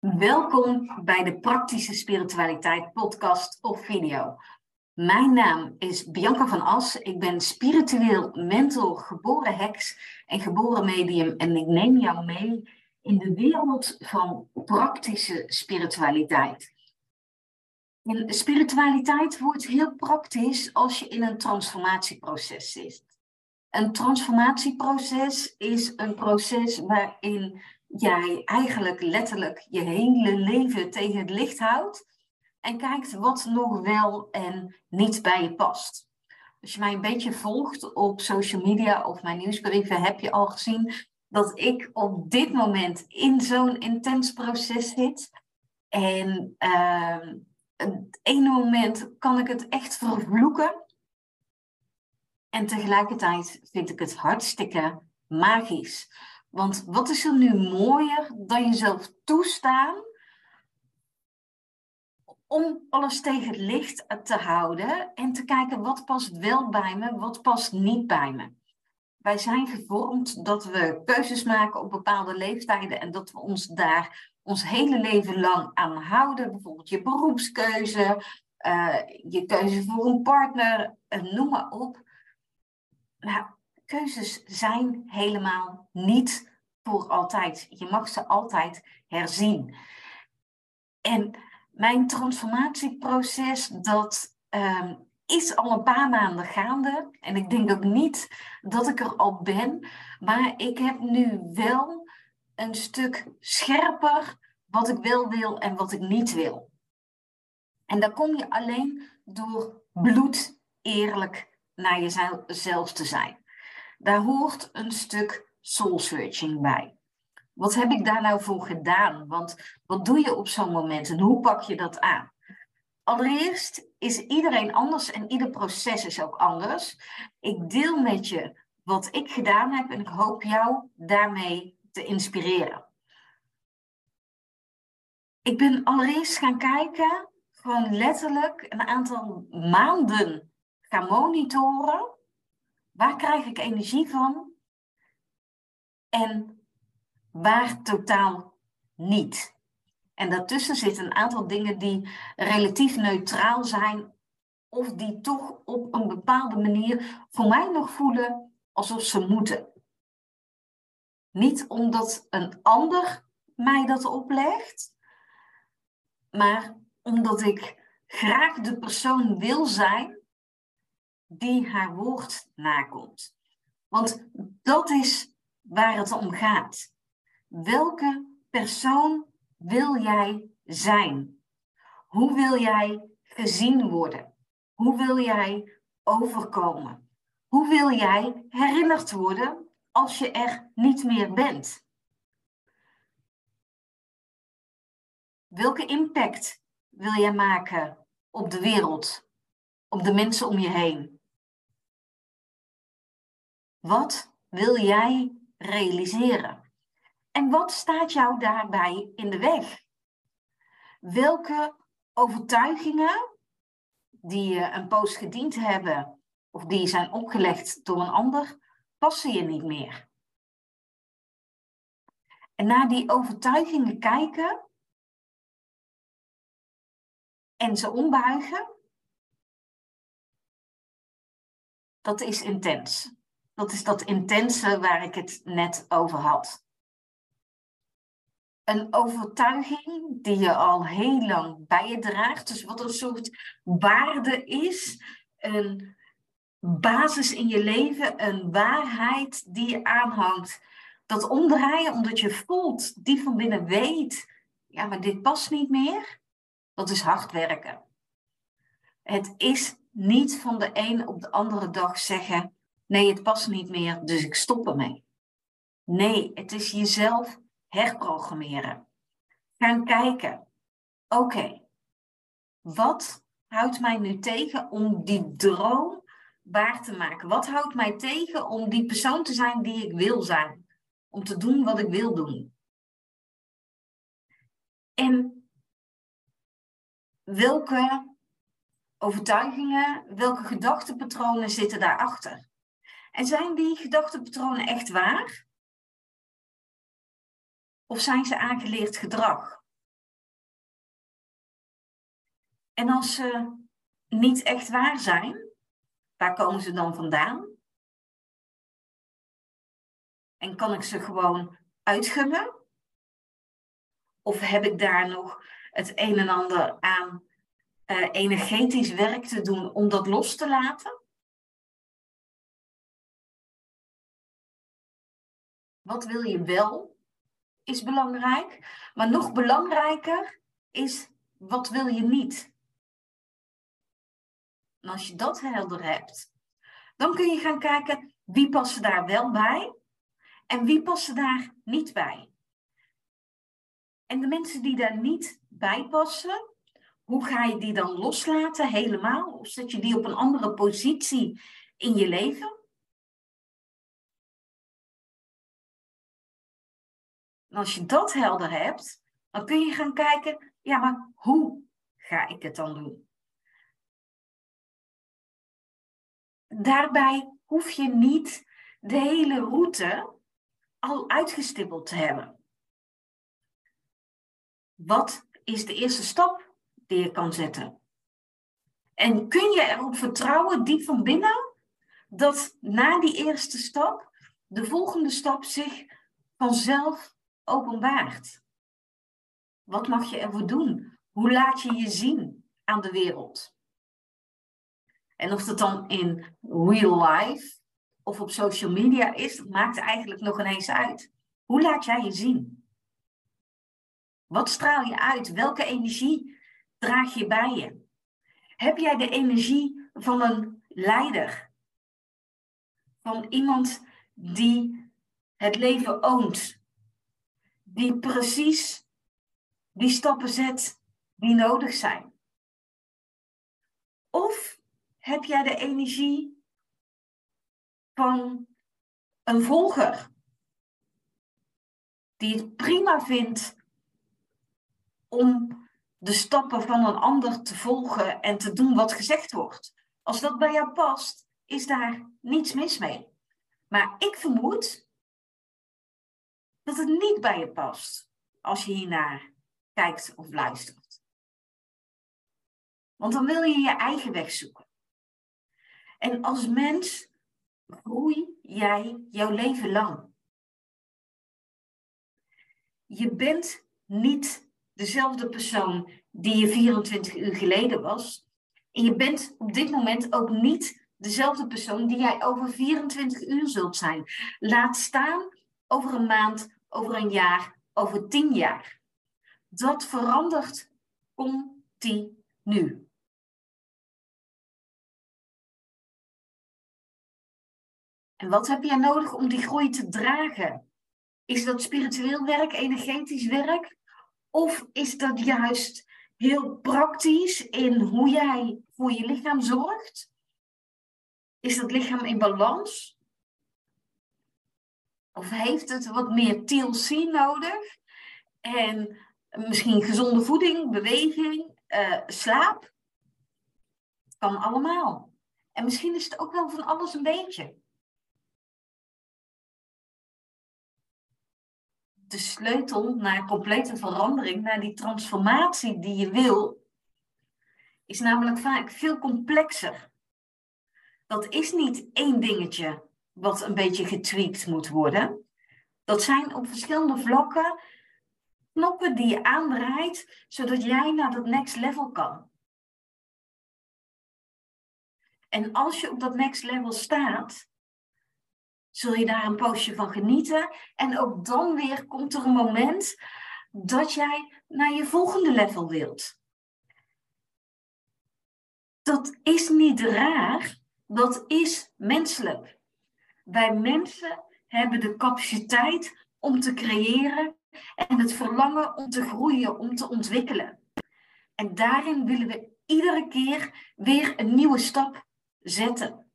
Welkom bij de Praktische Spiritualiteit podcast of video. Mijn naam is Bianca van As. Ik ben spiritueel mentor, geboren heks en geboren medium. En ik neem jou mee in de wereld van praktische spiritualiteit. Spiritualiteit wordt heel praktisch als je in een transformatieproces zit. Een transformatieproces is een proces waarin jij eigenlijk letterlijk je hele leven tegen het licht houdt en kijkt wat nog wel en niet bij je past. Als je mij een beetje volgt op social media of mijn nieuwsbrieven, heb je al gezien dat ik op dit moment in zo'n intens proces zit. En uh, het ene moment kan ik het echt vervloeken. En tegelijkertijd vind ik het hartstikke magisch. Want wat is er nu mooier dan jezelf toestaan om alles tegen het licht te houden en te kijken wat past wel bij me, wat past niet bij me. Wij zijn gevormd dat we keuzes maken op bepaalde leeftijden en dat we ons daar ons hele leven lang aan houden. Bijvoorbeeld je beroepskeuze, uh, je keuze voor een partner, uh, noem maar op. Nou, keuzes zijn helemaal niet voor altijd. Je mag ze altijd herzien. En mijn transformatieproces, dat um, is al een paar maanden gaande. En ik denk ook niet dat ik er al ben. Maar ik heb nu wel een stuk scherper wat ik wel wil en wat ik niet wil. En dat kom je alleen door bloed eerlijk naar jezelf te zijn. Daar hoort een stuk soul searching bij. Wat heb ik daar nou voor gedaan? Want wat doe je op zo'n moment en hoe pak je dat aan? Allereerst is iedereen anders en ieder proces is ook anders. Ik deel met je wat ik gedaan heb en ik hoop jou daarmee te inspireren. Ik ben allereerst gaan kijken, gewoon letterlijk een aantal maanden gaan monitoren. Waar krijg ik energie van? En waar totaal niet. En daartussen zitten een aantal dingen die relatief neutraal zijn, of die toch op een bepaalde manier voor mij nog voelen alsof ze moeten. Niet omdat een ander mij dat oplegt, maar omdat ik graag de persoon wil zijn die haar woord nakomt. Want dat is waar het om gaat. Welke persoon wil jij zijn? Hoe wil jij gezien worden? Hoe wil jij overkomen? Hoe wil jij herinnerd worden als je er niet meer bent? Welke impact wil jij maken op de wereld, op de mensen om je heen? Wat wil jij realiseren? En wat staat jou daarbij in de weg? Welke overtuigingen die je een poos gediend hebben of die zijn opgelegd door een ander, passen je niet meer? En naar die overtuigingen kijken en ze ombuigen, dat is intens. Dat is dat intense waar ik het net over had. Een overtuiging die je al heel lang bij je draagt, dus wat een soort waarde is, een basis in je leven, een waarheid die je aanhangt. Dat omdraaien omdat je voelt, die van binnen weet, ja, maar dit past niet meer. Dat is hard werken. Het is niet van de een op de andere dag zeggen: nee, het past niet meer, dus ik stop ermee. Nee, het is jezelf herprogrammeren. Gaan kijken: oké, wat houdt mij nu tegen om die droom waar te maken? Wat houdt mij tegen om die persoon te zijn die ik wil zijn? Om te doen wat ik wil doen. En welke overtuigingen, welke gedachtenpatronen zitten daarachter? En zijn die gedachtepatronen echt waar? Of zijn ze aangeleerd gedrag? En als ze niet echt waar zijn, waar komen ze dan vandaan? En kan ik ze gewoon uitgummen? Of heb ik daar nog het een en ander aan eh, energetisch werk te doen om dat los te laten? Wat wil je wel, is belangrijk. Maar nog belangrijker is, wat wil je niet? En als je dat helder hebt, dan kun je gaan kijken wie passen daar wel bij en wie passen daar niet bij. En de mensen die daar niet bij passen, hoe ga je die dan loslaten helemaal? Of zet je die op een andere positie in je leven? En als je dat helder hebt, dan kun je gaan kijken, ja, maar hoe ga ik het dan doen? Daarbij hoef je niet de hele route al uitgestippeld te hebben. Wat is de eerste stap die je kan zetten? En kun je erop vertrouwen, diep van binnen, dat na die eerste stap de volgende stap zich vanzelf openbaart? Wat mag je ervoor doen? Hoe laat je je zien aan de wereld? En of dat dan in real life of op social media is, dat maakt eigenlijk nog ineens uit. Hoe laat jij je zien? Wat straal je uit? Welke energie draag je bij je? Heb jij de energie van een leider? Van iemand die het leven oont? Die precies die stappen zet die nodig zijn? Of heb jij de energie van een volger die het prima vindt om de stappen van een ander te volgen en te doen wat gezegd wordt. Als dat bij jou past, is daar niets mis mee. Maar ik vermoed dat het niet bij je past als je hiernaar kijkt of luistert. Want dan wil je je eigen weg zoeken. En als mens groei jij jouw leven lang. Je bent niet dezelfde persoon die je 24 uur geleden was. En je bent op dit moment ook niet dezelfde persoon die jij over 24 uur zult zijn. Laat staan over een maand, over een jaar, over tien jaar. Dat verandert continu. En wat heb jij nodig om die groei te dragen? Is dat spiritueel werk, energetisch werk? Of is dat juist heel praktisch in hoe jij voor je lichaam zorgt? Is dat lichaam in balans? Of heeft het wat meer TLC nodig? En misschien gezonde voeding, beweging, uh, slaap? kan allemaal. En misschien is het ook wel van alles een beetje. de sleutel naar complete verandering, naar die transformatie die je wil, is namelijk vaak veel complexer. Dat is niet één dingetje wat een beetje getweakt moet worden. Dat zijn op verschillende vlakken knoppen die je aandraait, zodat jij naar dat next level kan. En als je op dat next level staat, zul je daar een poosje van genieten. En ook dan weer komt er een moment dat jij naar je volgende level wilt. Dat is niet raar, dat is menselijk. Wij mensen hebben de capaciteit om te creëren en het verlangen om te groeien, om te ontwikkelen. En daarin willen we iedere keer weer een nieuwe stap zetten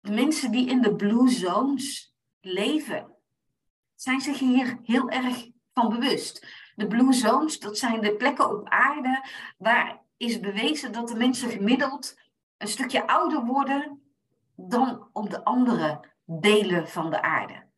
de mensen die in de blue zones leven, zijn zich hier heel erg van bewust. De blue zones, dat zijn de plekken op aarde waar is bewezen dat de mensen gemiddeld een stukje ouder worden dan op de andere delen van de aarde.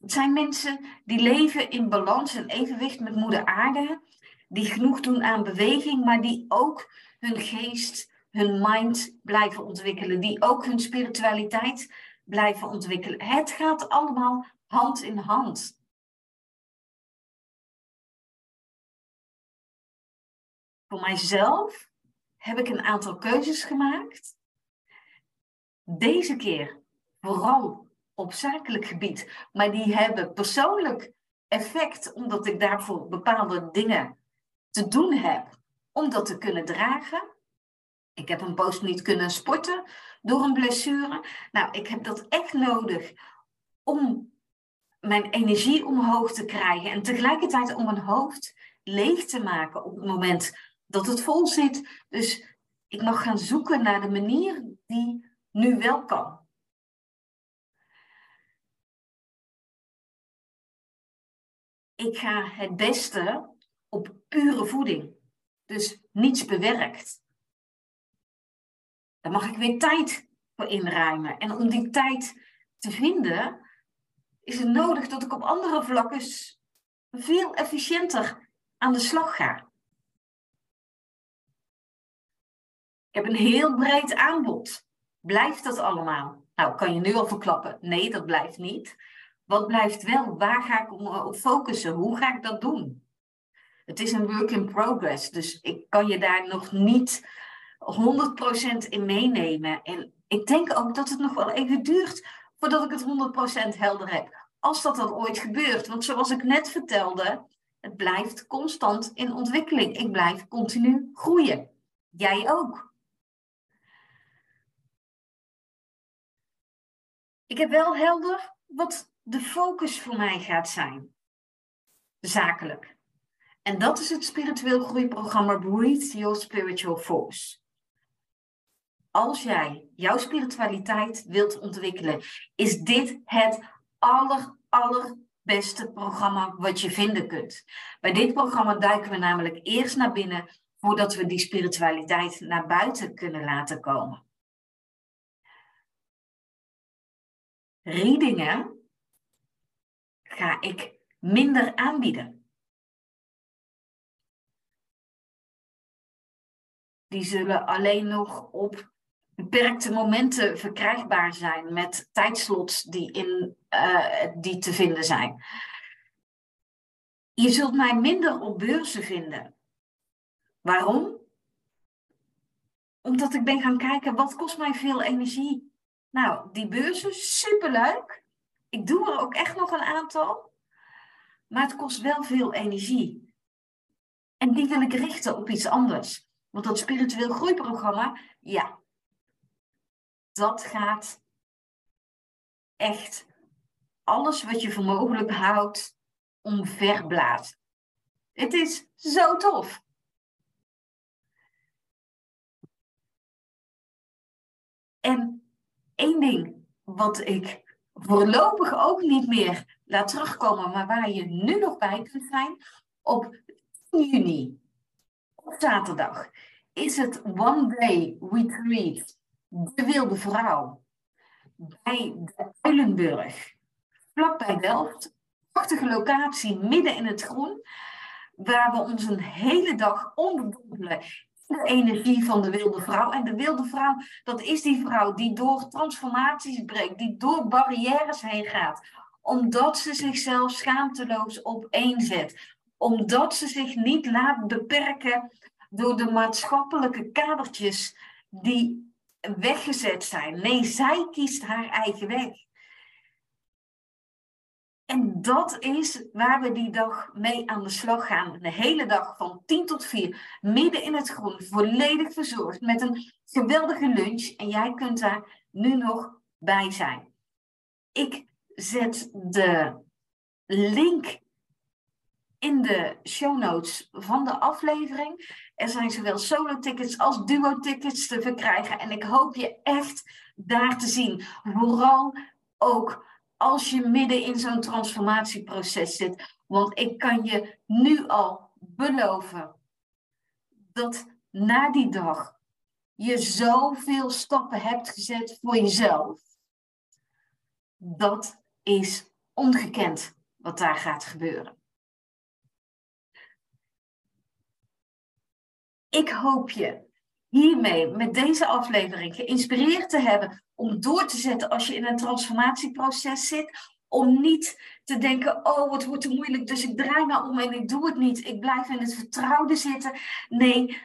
Het zijn mensen die leven in balans en evenwicht met moeder aarde die genoeg doen aan beweging, maar die ook hun geest, hun mind blijven ontwikkelen, die ook hun spiritualiteit blijven ontwikkelen. Het gaat allemaal hand in hand. Voor mijzelf heb ik een aantal keuzes gemaakt. Deze keer vooral op zakelijk gebied, maar die hebben persoonlijk effect omdat ik daarvoor bepaalde dingen te doen heb om dat te kunnen dragen. Ik heb een post niet kunnen sporten door een blessure. Nou, ik heb dat echt nodig om mijn energie omhoog te krijgen en tegelijkertijd om mijn hoofd leeg te maken op het moment dat het vol zit. Dus ik mag gaan zoeken naar de manier die nu wel kan. Ik ga het beste op pure voeding. Dus niets bewerkt. Daar mag ik weer tijd voor inruimen. En om die tijd te vinden, is het nodig dat ik op andere vlakken veel efficiënter aan de slag ga. Ik heb een heel breed aanbod. Blijft dat allemaal? Nou, kan je nu al verklappen? Nee, dat blijft niet. Wat blijft wel? Waar ga ik op focussen? Hoe ga ik dat doen? Het is een work in progress, dus ik kan je daar nog niet 100% in meenemen. En ik denk ook dat het nog wel even duurt voordat ik het 100% helder heb. Als dat dan ooit gebeurt. Want zoals ik net vertelde, het blijft constant in ontwikkeling. Ik blijf continu groeien. Jij ook. Ik heb wel helder wat de focus voor mij gaat zijn. Zakelijk. En dat is het spiritueel groeiprogramma Breathe Your Spiritual Force. Als jij jouw spiritualiteit wilt ontwikkelen, is dit het aller, allerbeste programma wat je vinden kunt. Bij dit programma duiken we namelijk eerst naar binnen voordat we die spiritualiteit naar buiten kunnen laten komen. Readingen ga ik minder aanbieden. Die zullen alleen nog op beperkte momenten verkrijgbaar zijn met tijdslots die, in, uh, die te vinden zijn. Je zult mij minder op beurzen vinden. Waarom? Omdat ik ben gaan kijken wat kost mij veel energie. Nou, die beurzen, superleuk. Ik doe er ook echt nog een aantal. Maar het kost wel veel energie. En die wil ik richten op iets anders. Want dat spiritueel groeiprogramma, ja, dat gaat echt alles wat je voor mogelijk houdt omverblazen. Het is zo tof. En één ding wat ik voorlopig ook niet meer laat terugkomen, maar waar je nu nog bij kunt zijn, op 10 juni, op zaterdag, is het One Day Retreat de Wilde Vrouw bij de Uilenburg, vlakbij Delft. Prachtige locatie, midden in het groen, waar we ons een hele dag onderdompelen de energie van de wilde vrouw. En de wilde vrouw, dat is die vrouw die door transformaties breekt, die door barrières heen gaat, omdat ze zichzelf schaamteloos opeenzet, omdat ze zich niet laat beperken door de maatschappelijke kadertjes die weggezet zijn. Nee, zij kiest haar eigen weg. En dat is waar we die dag mee aan de slag gaan. De hele dag van 10 tot 4, midden in het groen, volledig verzorgd, met een geweldige lunch. En jij kunt daar nu nog bij zijn. Ik zet de link in de show notes van de aflevering. Er zijn zowel solo-tickets als duo-tickets te verkrijgen. En ik hoop je echt daar te zien. Vooral ook als je midden in zo'n transformatieproces zit. Want ik kan je nu al beloven dat na die dag je zoveel stappen hebt gezet voor jezelf. Dat is ongekend wat daar gaat gebeuren. Ik hoop je hiermee, met deze aflevering, geïnspireerd te hebben om door te zetten als je in een transformatieproces zit. Om niet te denken, oh, het wordt te moeilijk, dus ik draai maar om en ik doe het niet. Ik blijf in het vertrouwde zitten. Nee,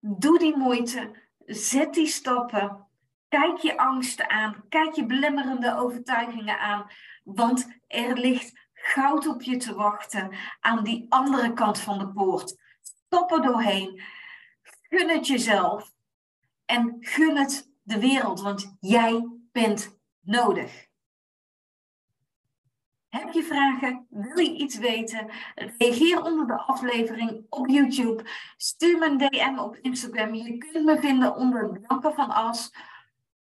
doe die moeite. Zet die stappen. Kijk je angsten aan. Kijk je belemmerende overtuigingen aan. Want er ligt goud op je te wachten aan die andere kant van de poort. Stop doorheen. Gun het jezelf. En gun het de wereld, want jij bent nodig. Heb je vragen? Wil je iets weten? Reageer onder de aflevering op YouTube. Stuur me een DM op Instagram. Je kunt me vinden onder Blanke van As.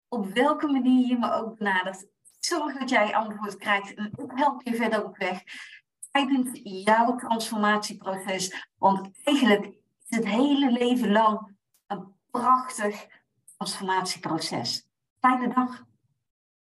Op welke manier je me ook benadert. Zorg dat jij antwoord krijgt en ik help je verder op weg tijdens jouw transformatieproces. Want eigenlijk het hele leven lang een prachtig transformatieproces. Fijne dag.